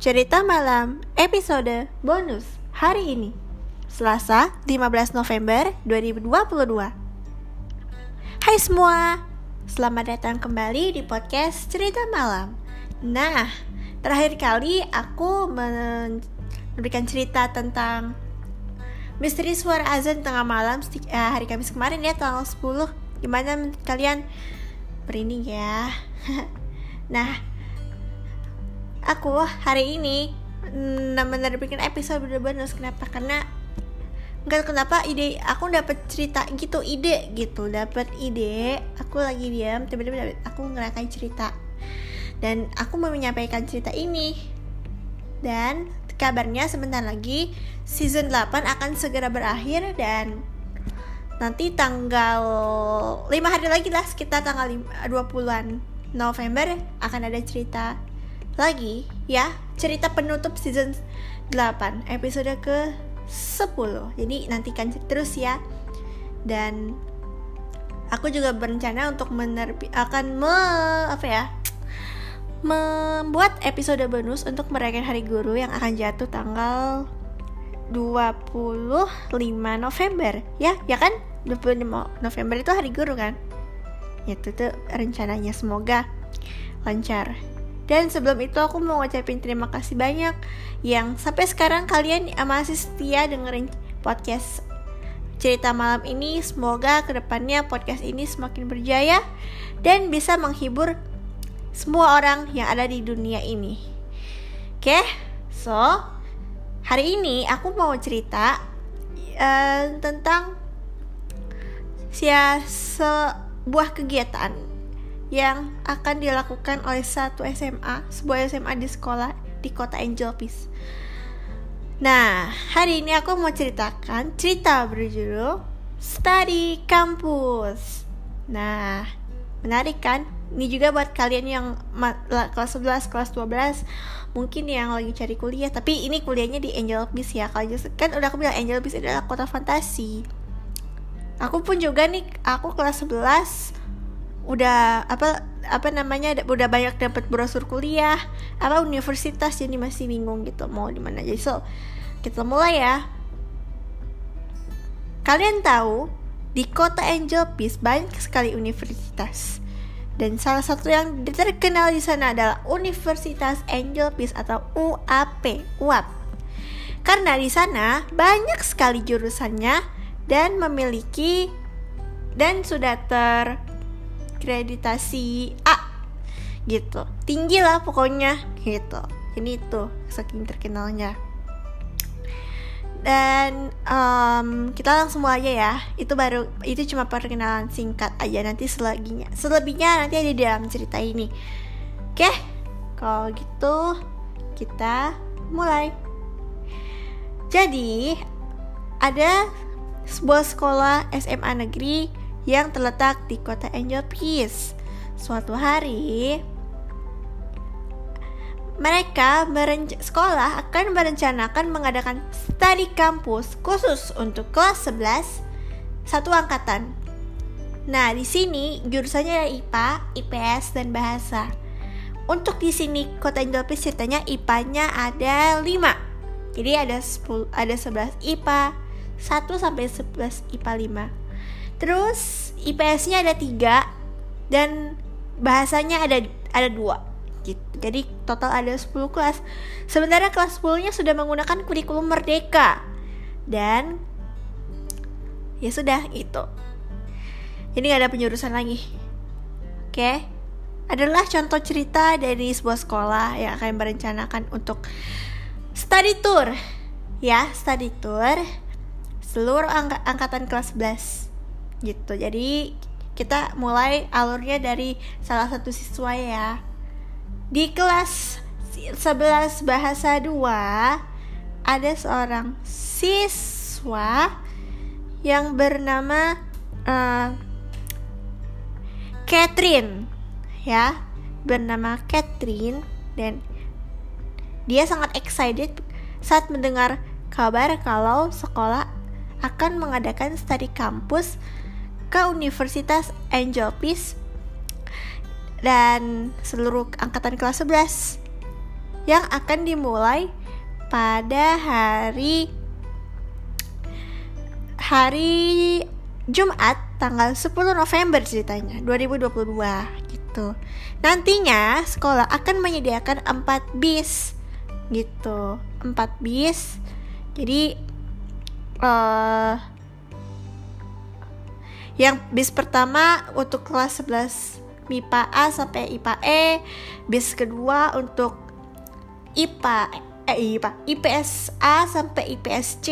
Cerita Malam episode bonus hari ini. Selasa 15 November 2022 Hai semua Selamat datang kembali di podcast Cerita Malam. Nah, terakhir kali aku memberikan cerita tentang Misteri suara azan tengah malam eh, hari Kamis kemarin ya tanggal 10 Gimana kalian? Merinding ya. Nah, aku hari ini benar bikin episode bener-bener kenapa karena nggak kenapa ide aku dapat cerita gitu ide gitu dapat ide aku lagi diam tiba-tiba aku ngerakai cerita. Dan aku mau menyampaikan cerita ini. Dan kabarnya sebentar lagi season 8 akan segera berakhir dan nanti tanggal 5 hari lagi lah sekitar tanggal 20-an November akan ada cerita lagi ya cerita penutup season 8 episode ke 10 jadi nantikan terus ya. Dan aku juga berencana untuk menerbi akan me apa ya membuat episode bonus untuk merayakan hari guru yang akan jatuh tanggal 25 November. Ya ya kan? 25 November itu hari guru kan? Itu tuh rencananya. Semoga lancar dan sebelum itu aku mau ngucapin terima kasih banyak yang sampai sekarang kalian masih setia dengerin podcast cerita malam ini. Semoga ke depannya podcast ini semakin berjaya dan bisa menghibur semua orang yang ada di dunia ini. Oke, okay? so hari ini aku mau cerita uh, tentang sia sebuah kegiatan yang akan dilakukan oleh satu SMA, sebuah SMA di sekolah di kota Angel Peace. Nah, hari ini aku mau ceritakan cerita berjudul Study Campus. Nah, menarik kan? Ini juga buat kalian yang kelas 11, kelas 12 Mungkin yang lagi cari kuliah Tapi ini kuliahnya di Angel Peace ya Kalau kan udah aku bilang Angel Peace adalah kota fantasi Aku pun juga nih Aku kelas 11 udah apa apa namanya udah banyak dapat brosur kuliah apa universitas jadi masih bingung gitu mau di mana. Jadi so kita mulai ya. Kalian tahu di kota Angel Peace banyak sekali universitas. Dan salah satu yang terkenal di sana adalah Universitas Angel Peace atau UAP UAP karena di sana banyak sekali jurusannya dan memiliki dan sudah ter akreditasi A gitu. Tinggi lah pokoknya gitu. Ini tuh saking terkenalnya. Dan um, kita langsung mulai aja ya. Itu baru itu cuma perkenalan singkat aja. Nanti selebihnya selebihnya nanti ada di dalam cerita ini. Oke kalau gitu kita mulai. Jadi ada sebuah sekolah SMA negeri yang terletak di kota Peace. Suatu hari, mereka sekolah akan merencanakan mengadakan study kampus khusus untuk kelas 11 satu angkatan. Nah, di sini jurusannya ada IPA, IPS, dan bahasa. Untuk di sini Kota Peace ceritanya IPA-nya ada 5. Jadi ada 10 ada 11 IPA, 1 sampai 11 IPA 5. Terus IPS-nya ada tiga dan bahasanya ada ada dua gitu. Jadi total ada 10 kelas. Sebenarnya kelas 10-nya sudah menggunakan kurikulum merdeka. Dan ya sudah itu. Jadi gak ada penjurusan lagi. Oke. Adalah contoh cerita dari sebuah sekolah yang akan merencanakan untuk study tour. Ya, study tour seluruh ang angkatan kelas 11 gitu. Jadi kita mulai alurnya dari salah satu siswa ya. Di kelas 11 bahasa 2 ada seorang siswa yang bernama uh, Catherine ya. Bernama Catherine dan dia sangat excited saat mendengar kabar kalau sekolah akan mengadakan study kampus ke Universitas Angel Peace dan seluruh angkatan kelas 11. yang akan dimulai pada hari hari Jumat tanggal 10 November ceritanya 2022 gitu. Nantinya sekolah akan menyediakan 4 bis gitu. 4 bis. Jadi uh, yang bis pertama untuk kelas 11 MIPA A sampai IPA E, bis kedua untuk IPA eh IPA IPS A sampai IPS C.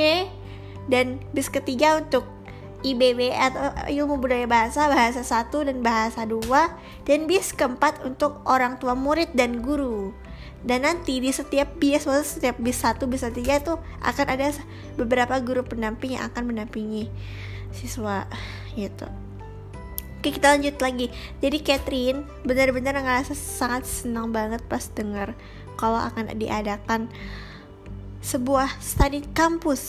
Dan bis ketiga untuk IBB atau ilmu budaya bahasa bahasa 1 dan bahasa 2 dan bis keempat untuk orang tua murid dan guru. Dan nanti di setiap bis setiap bis satu bis tiga itu akan ada beberapa guru pendamping yang akan mendampingi siswa gitu. Oke kita lanjut lagi. Jadi Catherine benar-benar ngerasa sangat senang banget pas denger Kalau akan diadakan sebuah study kampus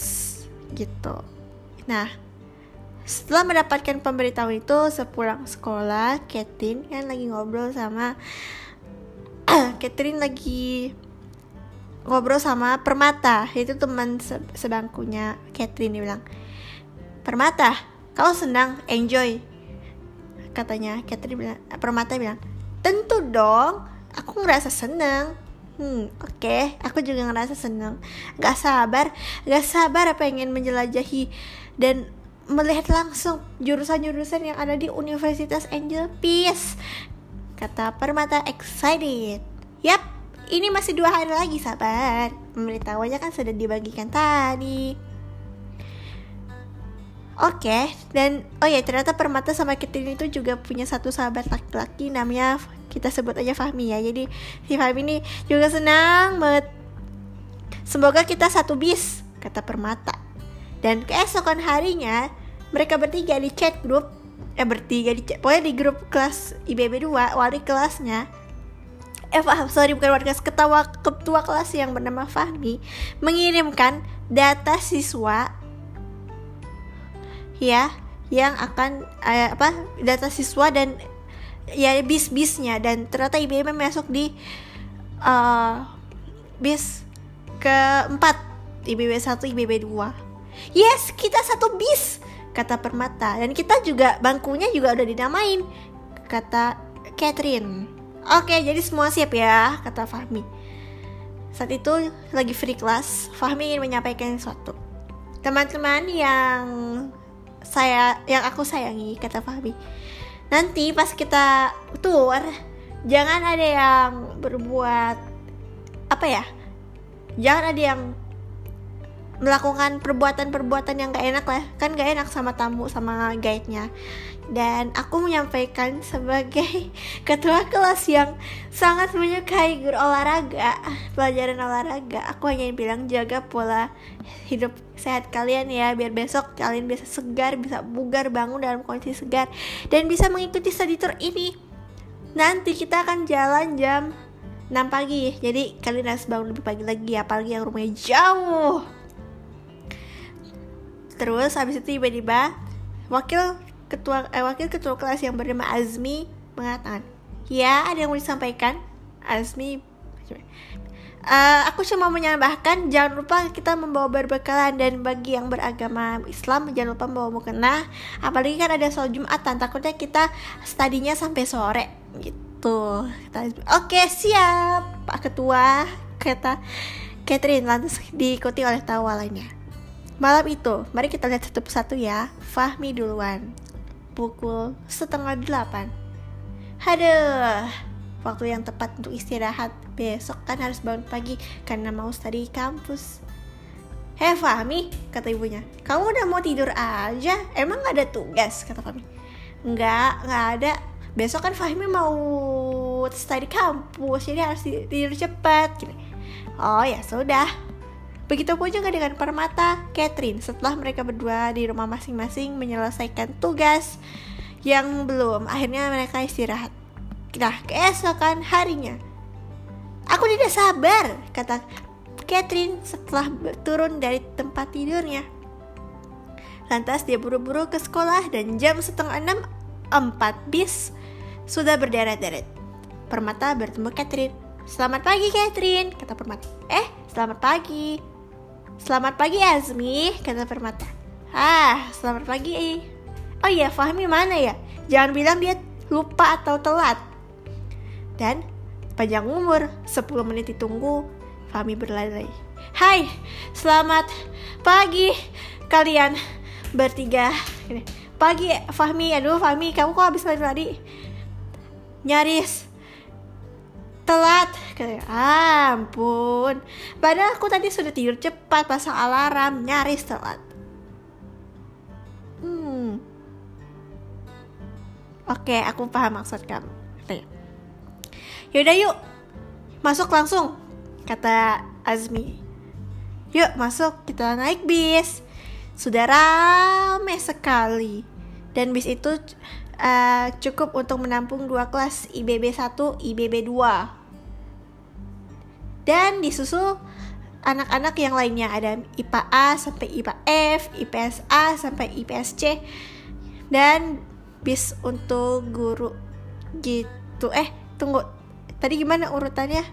gitu. Nah setelah mendapatkan pemberitahuan itu sepulang sekolah, Catherine kan lagi ngobrol sama Catherine lagi ngobrol sama Permata, itu teman se sebangkunya Catherine dia bilang, "Permata, kau senang, enjoy." Katanya Catherine bilang, Permata bilang, "Tentu dong, aku ngerasa senang." Hmm, oke, okay. aku juga ngerasa senang. Gak sabar, gak sabar pengen menjelajahi dan melihat langsung jurusan-jurusan yang ada di Universitas Angel Peace. Kata Permata excited. Yap, ini masih dua hari lagi sabar. Pemberitahuannya kan sudah dibagikan tadi. Oke, okay, dan oh ya ternyata Permata sama Kitty itu juga punya satu sahabat laki-laki namanya kita sebut aja Fahmi ya. Jadi si Fahmi ini juga senang banget. Semoga kita satu bis, kata Permata. Dan keesokan harinya mereka bertiga di chat grup eh bertiga di chat pokoknya di grup kelas IBB 2 wali kelasnya eh sorry bukan wali kelas ketawa ketua kelas yang bernama Fahmi mengirimkan data siswa ya yang akan eh, apa data siswa dan ya bis-bisnya. Dan ternyata IBB masuk di uh, bis keempat. IBB 1 IBB 2 yes kita satu bis kata Permata. Dan kita juga bangkunya juga udah dinamain kata Catherine. Oke jadi semua siap ya kata Fahmi. Saat itu lagi free class Fahmi ingin menyampaikan sesuatu. Teman-teman yang saya yang aku sayangi kata Fahmi. Nanti pas kita tour jangan ada yang berbuat apa ya jangan ada yang melakukan perbuatan-perbuatan yang gak enak lah. Kan gak enak sama tamu sama guide-nya dan aku menyampaikan sebagai ketua kelas yang sangat menyukai guru olahraga pelajaran olahraga. Aku hanya bilang jaga pola hidup sehat kalian ya biar besok kalian bisa segar bisa bugar bangun dalam kondisi segar dan bisa mengikuti study tour ini. Nanti kita akan jalan jam 6 pagi jadi kalian harus bangun lebih pagi lagi apalagi yang rumahnya jauh. Terus habis itu tiba-tiba wakil ketua eh, wakil ketua kelas yang bernama Azmi mengatakan, "Ya, ada yang mau disampaikan." Azmi Uh, aku cuma menambahkan jangan lupa kita membawa berbekalan dan bagi yang beragama Islam jangan lupa membawa mukena. Apalagi kan ada soal Jumatan takutnya kita studinya sampai sore. Gitu. Oke siap. Pak Ketua kata Catherine lantas diikuti oleh tawa lainnya Malam itu, mari kita lihat satu persatu ya. Fahmi duluan. Pukul setengah delapan. Haduh, waktu yang tepat untuk istirahat. Besok kan harus bangun pagi karena mau study kampus. Hei Fahmi, kata ibunya, kamu udah mau tidur aja? Emang gak ada tugas? Kata Fahmi. Enggak, nggak ada. Besok kan Fahmi mau study kampus, jadi harus tidur cepat. Oh ya sudah, Begitupun juga dengan Permata, Catherine setelah mereka berdua di rumah masing-masing menyelesaikan tugas yang belum, akhirnya mereka istirahat. Nah, keesokan harinya, aku tidak sabar, kata Catherine setelah turun dari tempat tidurnya. Lantas dia buru-buru ke sekolah dan jam setengah enam, empat bis sudah berderet-deret. Permata bertemu Catherine. Selamat pagi Catherine, kata Permata. Eh, selamat pagi. Selamat pagi Azmi, kata Permata. Ah, selamat pagi. Oh iya, Fahmi mana ya? Jangan bilang dia lupa atau telat. Dan panjang umur, 10 menit ditunggu, Fahmi berlari. Hai, selamat pagi kalian bertiga. Pagi Fahmi, aduh Fahmi, kamu kok habis lari-lari? Nyaris telat. Kayak ampun. Padahal aku tadi sudah tidur cepat pasang alarm nyaris telat. Hmm. Oke aku paham maksud kamu. Yaudah yuk masuk langsung kata Azmi. Yuk masuk kita naik bis. Sudah rame sekali. Dan bis itu uh, cukup untuk menampung dua kelas IBB 1, IBB 2 dan disusul anak-anak yang lainnya ada IPA A sampai IPA F, IPS A sampai IPS C dan bis untuk guru gitu. Eh, tunggu. Tadi gimana urutannya?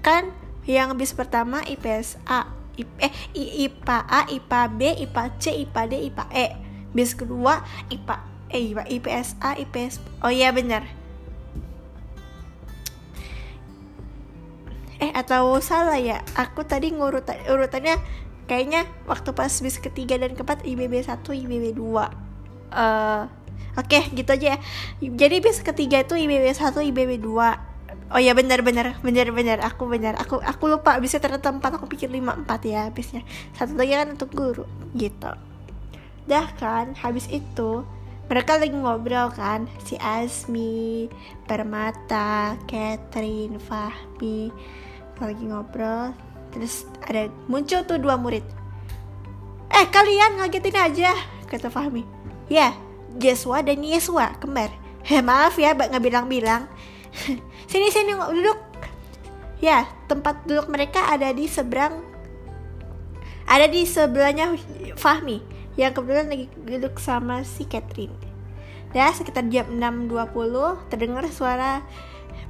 Kan yang bis pertama IPS A, IP, eh IPA A, IPA B, IPA C, IPA D, IPA E. Bis kedua IPA eh IPA, IPS A, IPS Oh iya benar eh atau salah ya? Aku tadi ngurut urutannya kayaknya waktu pas bis ketiga dan keempat IBB 1 IBB 2 uh, Oke okay, gitu aja ya. Jadi bis ketiga itu IBB 1 IBB 2 Oh ya benar benar benar benar. Aku benar. Aku aku lupa bisa ternyata 4 aku pikir 5 4 ya bisnya. Satu lagi kan untuk guru gitu. Dah kan habis itu mereka lagi ngobrol kan. Si Asmi Permata Catherine Fahmi lagi ngobrol terus ada muncul tuh dua murid. Eh kalian ngagetin aja kata Fahmi. Ya Jeswa dan Yeswa kembar. Eh maaf ya nggak bilang-bilang sini sini duduk. Ya tempat duduk mereka ada di seberang ada di sebelahnya Fahmi yang kebetulan lagi duduk sama si Catherine. Dan sekitar jam 6.20 terdengar suara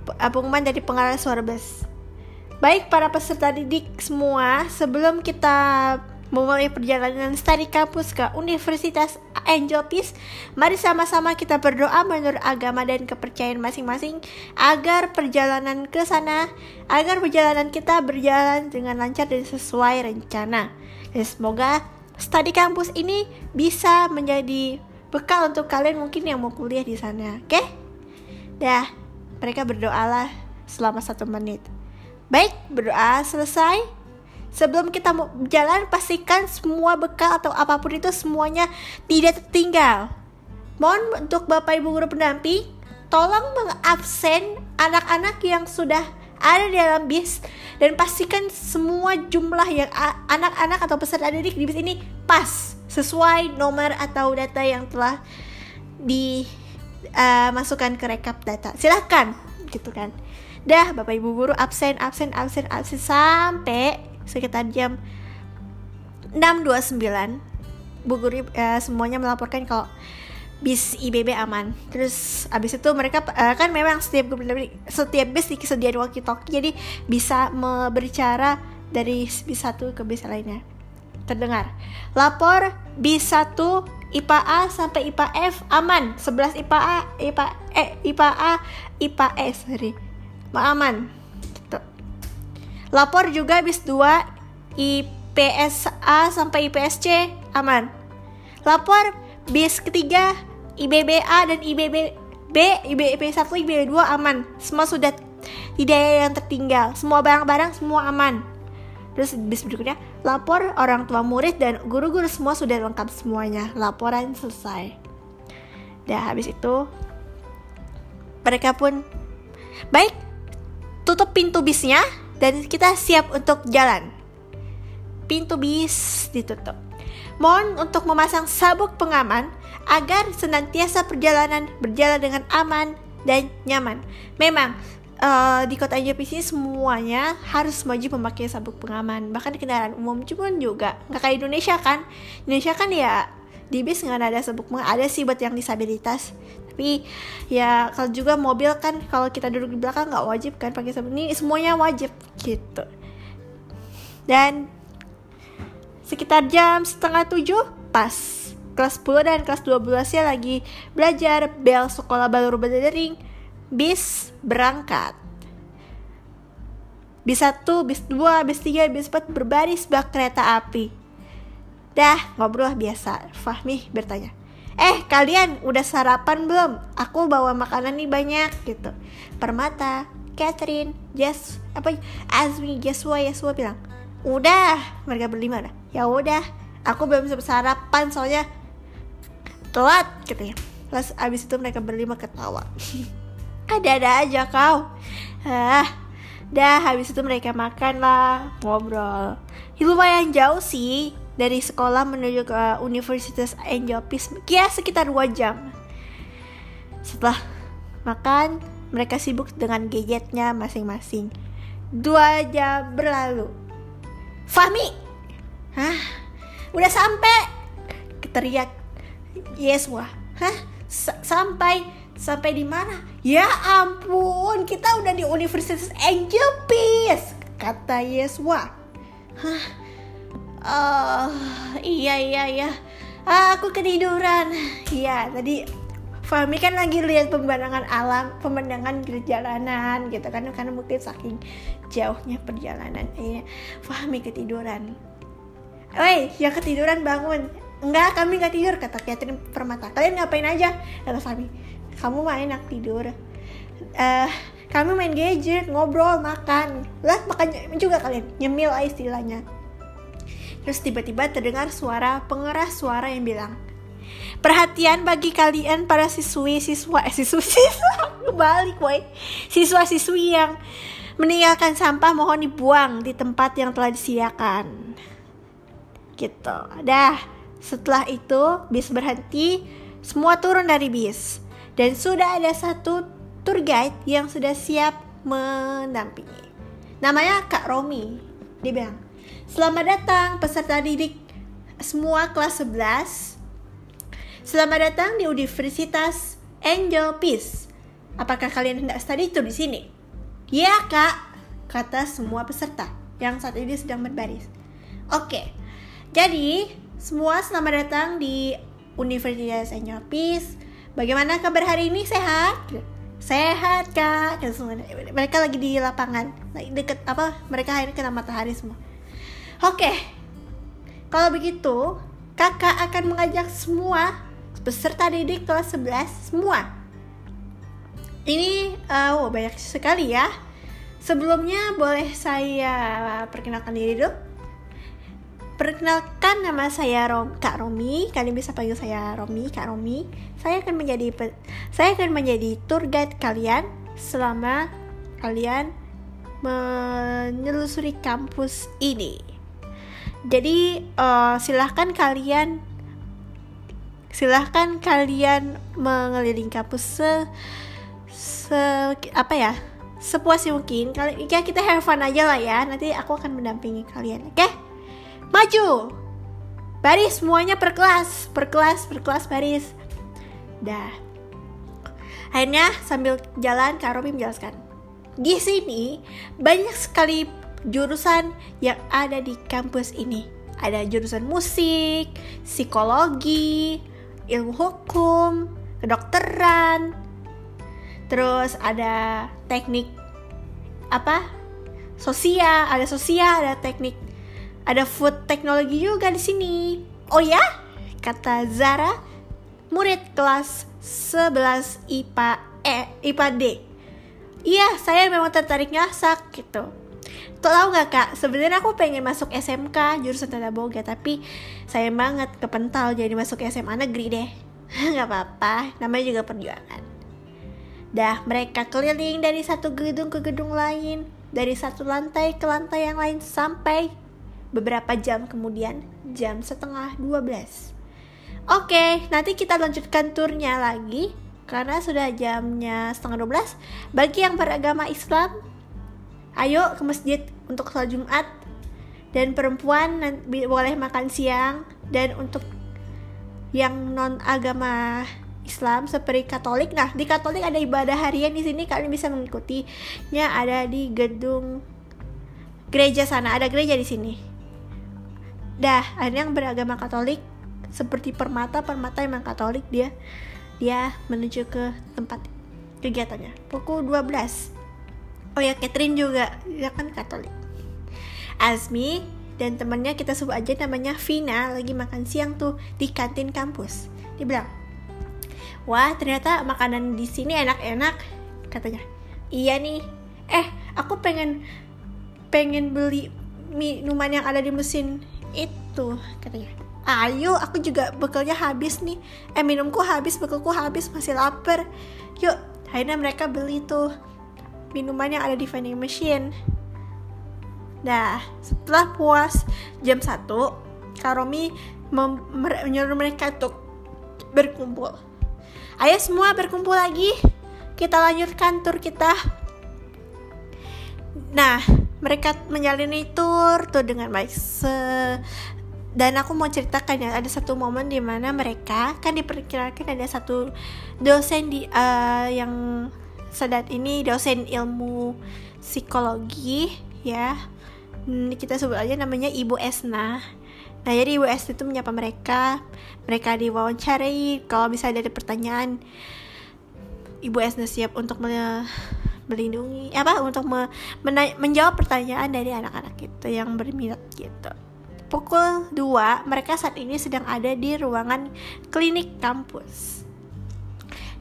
pengumuman dari pengarah suara bus Baik para peserta didik semua, sebelum kita memulai perjalanan studi kampus ke Universitas Angel Peace, mari sama-sama kita berdoa menurut agama dan kepercayaan masing-masing agar perjalanan ke sana, agar perjalanan kita berjalan dengan lancar dan sesuai rencana. Dan semoga studi kampus ini bisa menjadi bekal untuk kalian mungkin yang mau kuliah di sana, oke? Okay? Dah, mereka berdoalah selama satu menit. Baik, berdoa selesai. Sebelum kita jalan, pastikan semua bekal atau apa pun itu semuanya tidak tertinggal. Mohon untuk Bapak Ibu guru pendamping, tolong mengabsen anak-anak yang sudah ada di dalam bis dan pastikan semua jumlah yang anak-anak atau peserta didik di bis ini pas sesuai nomor atau data yang telah dimasukkan uh, ke rekap data. Silahkan, gitu kan. Dah Bapak Ibu guru absen absen absen absen sampai sekitar jam 6.29 Bu guru uh, semuanya melaporkan kalau bis IBB aman. Terus abis itu mereka uh, kan memang setiap setiap bis disediakan walkie talkie jadi bisa berbicara dari bis satu ke bis lainnya. Terdengar. Lapor bis satu IPA A sampai IPA F aman. 11 IPA A, IPA E, IPA A, IPA S, sorry. Aman. Gitu. lapor juga bis 2 IPSA sampai IPSC aman. Lapor bis ketiga IBBA dan IBB B, IBB 1, IBB 2 aman. Semua sudah tidak ada yang tertinggal. Semua barang-barang semua aman. Terus bis berikutnya lapor orang tua murid dan guru-guru semua sudah lengkap semuanya laporan selesai dah habis itu mereka pun baik tutup pintu bisnya dan kita siap untuk jalan. Pintu bis ditutup. Mohon untuk memasang sabuk pengaman agar senantiasa perjalanan berjalan dengan aman dan nyaman. Memang uh, di kota JPC semuanya harus wajib memakai sabuk pengaman. Bahkan di kendaraan umum pun juga. Nggak kayak Indonesia kan? Indonesia kan ya di bis nggak ada sabuk pengaman. Ada sih buat yang disabilitas. tapi ya kalau juga mobil kan kalau kita duduk di belakang nggak wajib kan pakai sabun ini semuanya wajib gitu dan sekitar jam setengah tujuh pas kelas 10 dan kelas 12 ya lagi belajar bel sekolah baru berdering bis berangkat. Bis 1, bis 2, bis 3, bis 4 berbaris bak kereta api. Dah ngobrol biasa. Fahmi bertanya Eh kalian udah sarapan belum? Aku bawa makanan nih banyak gitu. Permata, Catherine, Jess, apa Azmi, Jeswa, Yeswa bilang Udah, mereka berlima dah. Ya udah, aku belum sarapan soalnya. Telat gitu ya Terus abis itu mereka berlima ketawa Ada-ada aja kau. Ah, Dah habis itu mereka makan lah Ngobrol. Ya, Lumayan jauh sih dari sekolah menuju ke Universitas Angel Peace ya sekitar 2 jam. Setelah makan mereka sibuk dengan gadgetnya masing-masing. Dua jam berlalu. Fahmi! Hah? Udah sampai? Teriak yes wah hah? S sampai sampai di mana ya ampun kita udah di Universitas Angel Peace kata Yeswa hah Oh, iya iya iya. Aku ketiduran. Iya, tadi Fahmi kan lagi lihat pemandangan alam, pemandangan di jalanan gitu kan karena mungkin saking jauhnya perjalanan. Iya, Fahmi ketiduran. Woi, ya ketiduran bangun. Enggak, kami nggak tidur kata Catherine Permata. Kalian ngapain aja? Kata Fahmi. Kamu main aku tidur. Uh, kami main gadget, ngobrol, makan. Lah, makan juga kalian. Nyemil istilahnya. Terus tiba-tiba terdengar suara pengeras suara yang bilang, Perhatian bagi kalian para siswi siswa eh siswi siswa balik boy siswa siswi yang meninggalkan sampah mohon dibuang di tempat yang telah disediakan gitu dah setelah itu bis berhenti semua turun dari bis dan sudah ada satu tour guide yang sudah siap mendampingi namanya Kak Romi dia bilang Selamat datang peserta didik semua kelas 11. Selamat datang di Universitas Angel Peace. Apakah kalian hendak study tour di sini? Ya, Kak, kata semua peserta yang saat ini sedang berbaris. Oke. Jadi, semua selamat datang di Universitas Angel Peace. Bagaimana kabar hari ini? Sehat? Sehat, Kak. Mereka lagi di lapangan, deket apa? Mereka hari ini kena matahari semua Oke, kalau begitu kakak akan mengajak semua peserta didik kelas 11 semua. Ini uh, oh, banyak sekali ya. Sebelumnya boleh saya perkenalkan diri dulu. Perkenalkan nama saya Rom, Kak Romi. Kalian bisa panggil saya Romi, Kak Romi. Saya akan menjadi saya akan menjadi tour guide kalian selama kalian menelusuri kampus ini. Jadi uh, silahkan kalian silahkan kalian mengelilingi kampus se, se apa ya sepuas mungkin kali ya kita have fun aja lah ya nanti aku akan mendampingi kalian oke okay? Maju baris semuanya per kelas per kelas per kelas baris dah akhirnya sambil jalan Kak Robi menjelaskan di sini banyak sekali jurusan yang ada di kampus ini. Ada jurusan musik, psikologi, ilmu hukum, kedokteran, terus ada teknik apa? Sosial, ada sosial, ada teknik, ada food teknologi juga di sini. Oh ya? Kata Zara, murid kelas 11 IPA E, IPA D. Iya, saya memang tertarik ngasak gitu tahu nggak kak sebenarnya aku pengen masuk SMK jurusan tata boga tapi saya banget kepental jadi masuk SMA negeri deh nggak apa-apa namanya juga perjuangan dah mereka keliling dari satu gedung ke gedung lain dari satu lantai ke lantai yang lain sampai beberapa jam kemudian jam setengah 12 Oke, nanti kita lanjutkan turnya lagi karena sudah jamnya setengah 12. Bagi yang beragama Islam, ayo ke masjid untuk sholat Jumat dan perempuan boleh makan siang dan untuk yang non agama Islam seperti Katolik. Nah, di Katolik ada ibadah harian di sini kalian bisa mengikutinya ada di gedung gereja sana. Ada gereja di sini. Dah, ada yang beragama Katolik seperti Permata, Permata emang Katolik dia. Dia menuju ke tempat kegiatannya pukul 12. Oh ya, Catherine juga, dia kan Katolik. Azmi dan temennya kita sebut aja namanya Vina lagi makan siang tuh di kantin kampus. Dia bilang, wah ternyata makanan di sini enak-enak katanya iya nih eh aku pengen pengen beli minuman yang ada di mesin itu katanya ayo aku juga bekalnya habis nih eh minumku habis bekalku habis masih lapar yuk akhirnya mereka beli tuh minuman yang ada di vending machine Nah, setelah puas jam 1, Karomi menyuruh mereka untuk berkumpul. Ayo semua berkumpul lagi. Kita lanjutkan tur kita. Nah, mereka menjalani tur tuh dengan baik. Se dan aku mau ceritakan ya ada satu momen di mana mereka kan diperkirakan ada satu dosen di uh, yang sadat ini dosen ilmu psikologi ya. Hmm, kita sebut aja namanya Ibu Esna. Nah jadi Ibu Esna itu menyapa mereka. Mereka diwawancari Kalau misalnya ada pertanyaan Ibu Esna siap untuk melindungi apa untuk me, menjawab pertanyaan dari anak-anak itu yang berminat gitu. Pukul 2 mereka saat ini sedang ada di ruangan klinik kampus.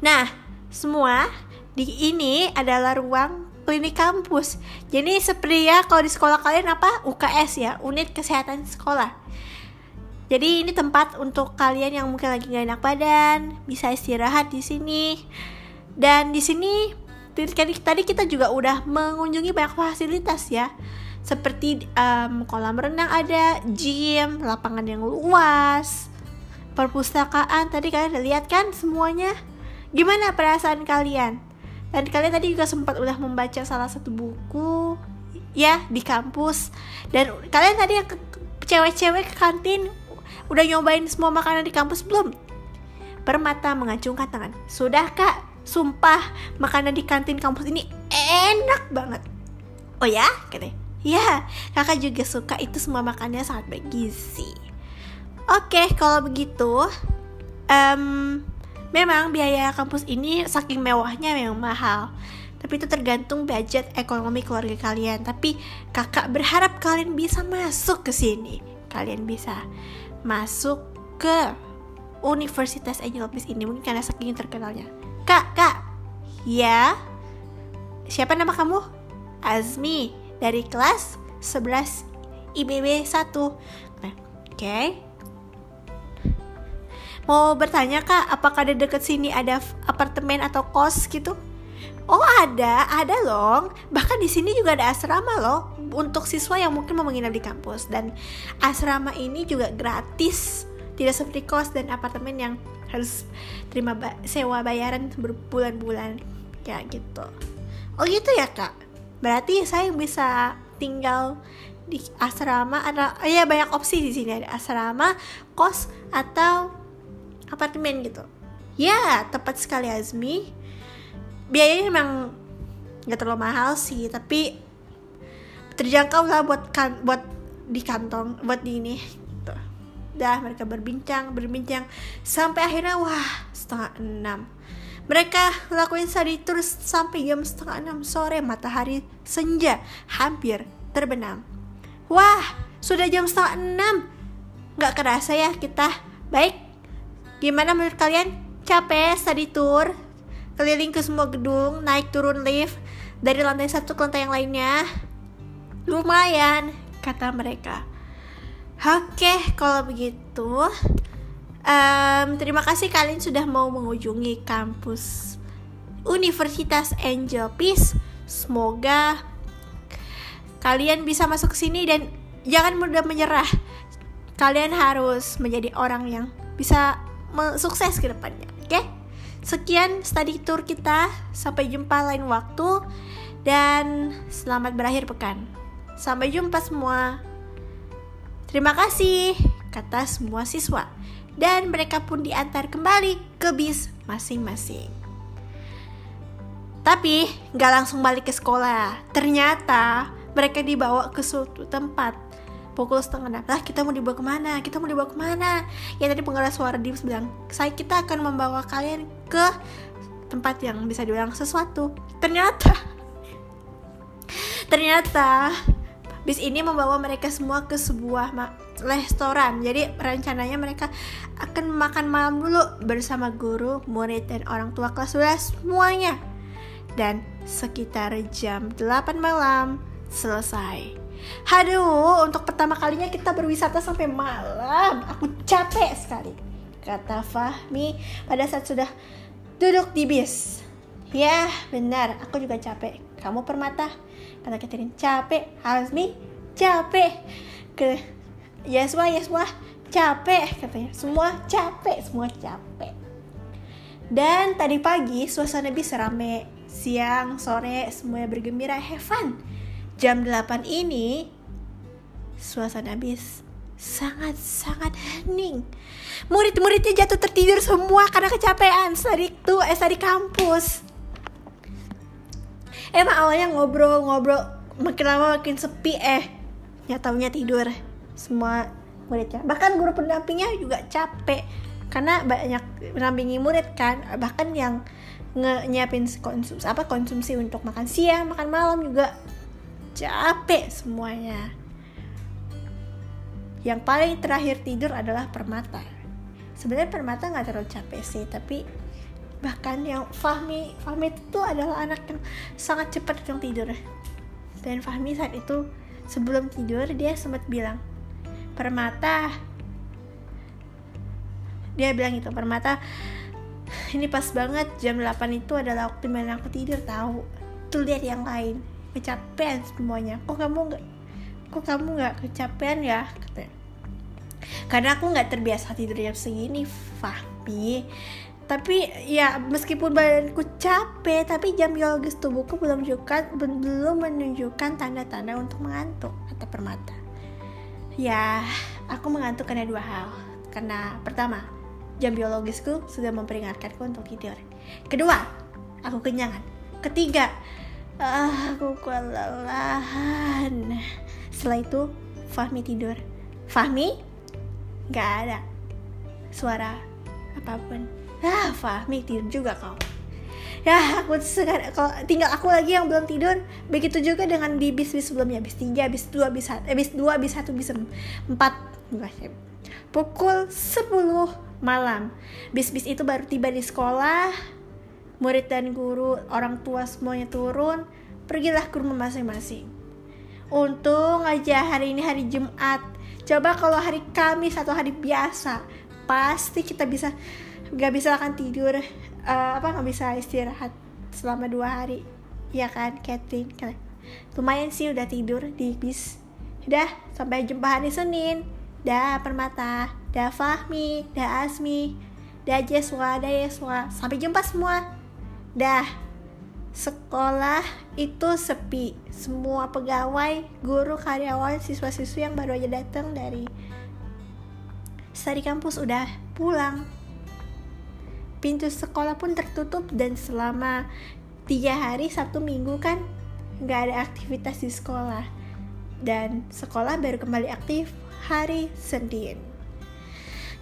Nah, semua di ini adalah ruang klinik kampus. Jadi seperti ya kalau di sekolah kalian apa UKS ya, unit kesehatan sekolah. Jadi ini tempat untuk kalian yang mungkin lagi gak enak badan, bisa istirahat di sini. Dan di sini tadi kita juga udah mengunjungi banyak fasilitas ya. Seperti um, kolam renang ada, gym, lapangan yang luas, perpustakaan. Tadi kalian udah lihat kan semuanya? Gimana perasaan kalian? Dan kalian tadi juga sempat udah membaca salah satu buku ya di kampus. Dan kalian tadi cewek-cewek ke kantin Udah nyobain semua makanan di kampus belum? Permata mengacungkan tangan. Sudah kak, sumpah makanan di kantin kampus ini enak banget. Oh ya? Katanya. Ya, kakak juga suka itu semua makannya sangat bergizi. Oke, kalau begitu, um, memang biaya kampus ini saking mewahnya memang mahal. Tapi itu tergantung budget ekonomi keluarga kalian. Tapi kakak berharap kalian bisa masuk ke sini. Kalian bisa masuk ke Universitas Angel Peace ini mungkin karena saking terkenalnya. Kak, kak, ya, siapa nama kamu? Azmi dari kelas 11 IBB 1 nah, Oke okay. Mau bertanya kak, apakah di dekat sini ada apartemen atau kos gitu? Oh ada, ada loh. Bahkan di sini juga ada asrama loh untuk siswa yang mungkin mau menginap di kampus dan asrama ini juga gratis. Tidak seperti kos dan apartemen yang harus terima ba sewa bayaran berbulan-bulan ya gitu. Oh gitu ya kak. Berarti saya bisa tinggal di asrama ada ya banyak opsi di sini ada asrama, kos atau apartemen gitu. Ya, tepat sekali Azmi biayanya memang nggak terlalu mahal sih tapi terjangkau lah buat kan buat di kantong buat di ini dah mereka berbincang berbincang. Sampai akhirnya wah setengah enam. Mereka lakuin study tour sampai jam setengah enam sore matahari senja hampir terbenam. Wah sudah jam setengah enam. Nggak kerasa ya kita. Baik gimana menurut kalian? Capek study tour keliling ke semua gedung, naik turun lift dari lantai satu ke lantai yang lainnya. Lumayan, kata mereka. Oke, kalau begitu, um, terima kasih kalian sudah mau mengunjungi kampus Universitas Angel Peace. Semoga kalian bisa masuk ke sini dan jangan mudah menyerah. Kalian harus menjadi orang yang bisa sukses ke depannya, oke? Sekian study tour kita. Sampai jumpa lain waktu dan selamat berakhir pekan. Sampai jumpa semua. Terima kasih, kata semua siswa. dan mereka pun diantar kembali ke bis masing-masing. Tapi nggak langsung balik ke sekolah. Ternyata mereka dibawa ke suatu tempat pukul setengah enam lah kita mau dibawa ke mana kita mau dibawa ke mana ya tadi pengeras suara dia bilang saya kita akan membawa kalian ke tempat yang bisa diulang sesuatu ternyata ternyata bis ini membawa mereka semua ke sebuah restoran jadi rencananya mereka akan makan malam dulu bersama guru murid dan orang tua kelas 11 semuanya dan sekitar jam 8 malam selesai. Haduh, untuk pertama kalinya kita berwisata sampai malam. Aku capek sekali. Kata Fahmi pada saat sudah duduk di bis. Ya, benar. Aku juga capek. Kamu permata? Kata Catherine, capek. Hazmi, capek. Ke Yeswa, Yeswa, capek. Katanya, semua capek. Semua capek. Dan tadi pagi suasana bis rame. Siang, sore, semuanya bergembira. Have jam 8 ini suasana bis sangat-sangat hening. Murid-muridnya jatuh tertidur semua karena kecapean Tadi tuh eh kampus. Emang awalnya ngobrol-ngobrol makin lama makin sepi eh nyatanya tidur. Semua muridnya. Bahkan guru pendampingnya juga capek karena banyak menampingi murid kan. Bahkan yang nge nyiapin konsumsi apa konsumsi untuk makan siang makan malam juga capek semuanya. Yang paling terakhir tidur adalah permata. Sebenarnya permata nggak terlalu capek sih tapi bahkan yang Fahmi Fahmi itu adalah anak yang sangat cepat yang tidur. Dan Fahmi saat itu sebelum tidur dia sempat bilang permata. Dia bilang itu permata ini pas banget jam 8 itu adalah waktu mana aku tidur tahu. Tuh lihat yang lain kecapean semuanya. Kok kamu nggak kok kamu nggak kecapean ya? Karena aku nggak terbiasa tidur jam segini Fahmi tapi ya meskipun badanku capek tapi jam biologis tubuhku belum menunjukkan belum menunjukkan tanda-tanda untuk mengantuk kata permata. Ya aku mengantuk karena dua hal. Karena pertama jam biologisku sudah memperingatkanku untuk tidur. Kedua aku kenyangan. Ketiga ah, aku kelelahan. Setelah itu Fahmi tidur. Fahmi? Nggak ada suara apa pun ah Fahmi tidur juga kau. Ya aku sekarang kalau tinggal aku lagi yang belum tidur begitu juga dengan di bis bis sebelumnya. Bis tiga bis dua bis satu eh, bis dua bis satu bis empat. Pukul 10 malam. Bis-bis itu baru tiba di sekolah. Murid dan guru, orang tua semuanya turun, pergilah ke rumah masing-masing. Untung aja hari ini hari Jumat. Coba kalau hari Kamis atau hari biasa, pasti kita bisa nggak bisa akan tidur, uh, apa nggak bisa istirahat selama dua hari, ya kan, Catherine? Lumayan sih udah tidur di bis. Udah sampai jumpa hari Senin. Dah Permata, dah Fahmi, dah Asmi, dah Jeswa, dah Yeswa. Sampai jumpa semua. Dah, sekolah itu sepi. Semua pegawai, guru, karyawan, siswa-siswi yang baru aja datang dari studi kampus udah pulang. Pintu sekolah pun tertutup dan selama tiga hari satu minggu kan nggak ada aktivitas di sekolah. Dan sekolah baru kembali aktif hari Senin.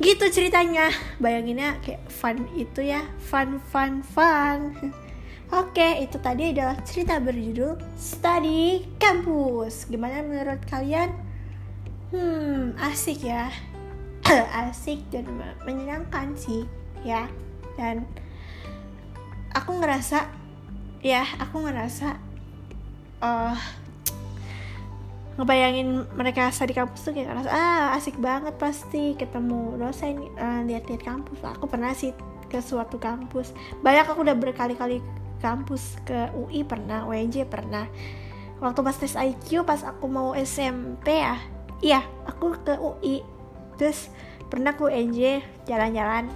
Gitu ceritanya. Bayanginnya kayak fun itu ya. Fun fun fun. Oke itu tadi adalah cerita berjudul study kampus gimana menurut kalian? Hmm asik ya. Asik dan menyenangkan sih ya dan aku ngerasa ya aku ngerasa uh, ngebayangin mereka di kampus tuh kayak ngerasa ah asik banget pasti ketemu dosen uh, lihat-lihat kampus. Aku pernah sih ke suatu kampus. Banyak aku udah berkali-kali kampus ke UI pernah UNJ pernah. Waktu pas tes IQ pas aku mau SMP ya iya aku ke UI terus pernah ke UNJ jalan-jalan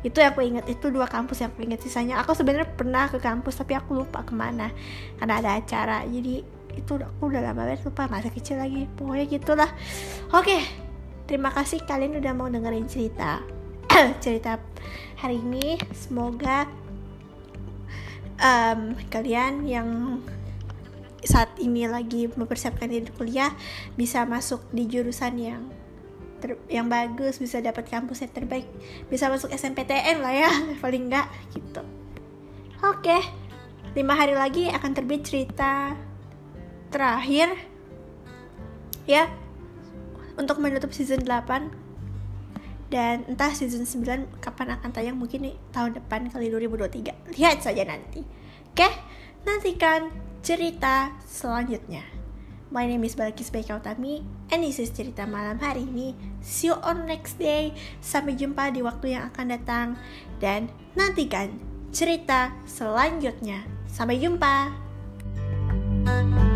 itu yang aku inget itu dua kampus yang aku inget sisanya aku sebenarnya pernah ke kampus tapi aku lupa ke mana. Karena ada acara jadi itu aku udah lama banget lupa masa kecil lagi. Pokoknya gitulah. Oke Terima kasih kalian udah mau dengerin cerita cerita hari ini. Semoga um, kalian yang saat ini lagi mempersiapkan diri kuliah bisa masuk di jurusan yang ter yang bagus bisa dapat kampus yang terbaik. Bisa masuk SMPTN lah ya paling enggak gitu. Oke lima hari lagi akan terbit cerita terakhir ya untuk menutup season 8 dan entah season 9 kapan akan tayang mungkin nih tahun depan kali 2023 lihat saja nanti. Oke nantikan cerita selanjutnya. My name is Balkis Baika Utami and this is cerita malam hari ini. See you on next day. Sampai jumpa di waktu yang akan datang dan nantikan cerita selanjutnya. Sampai jumpa. thank you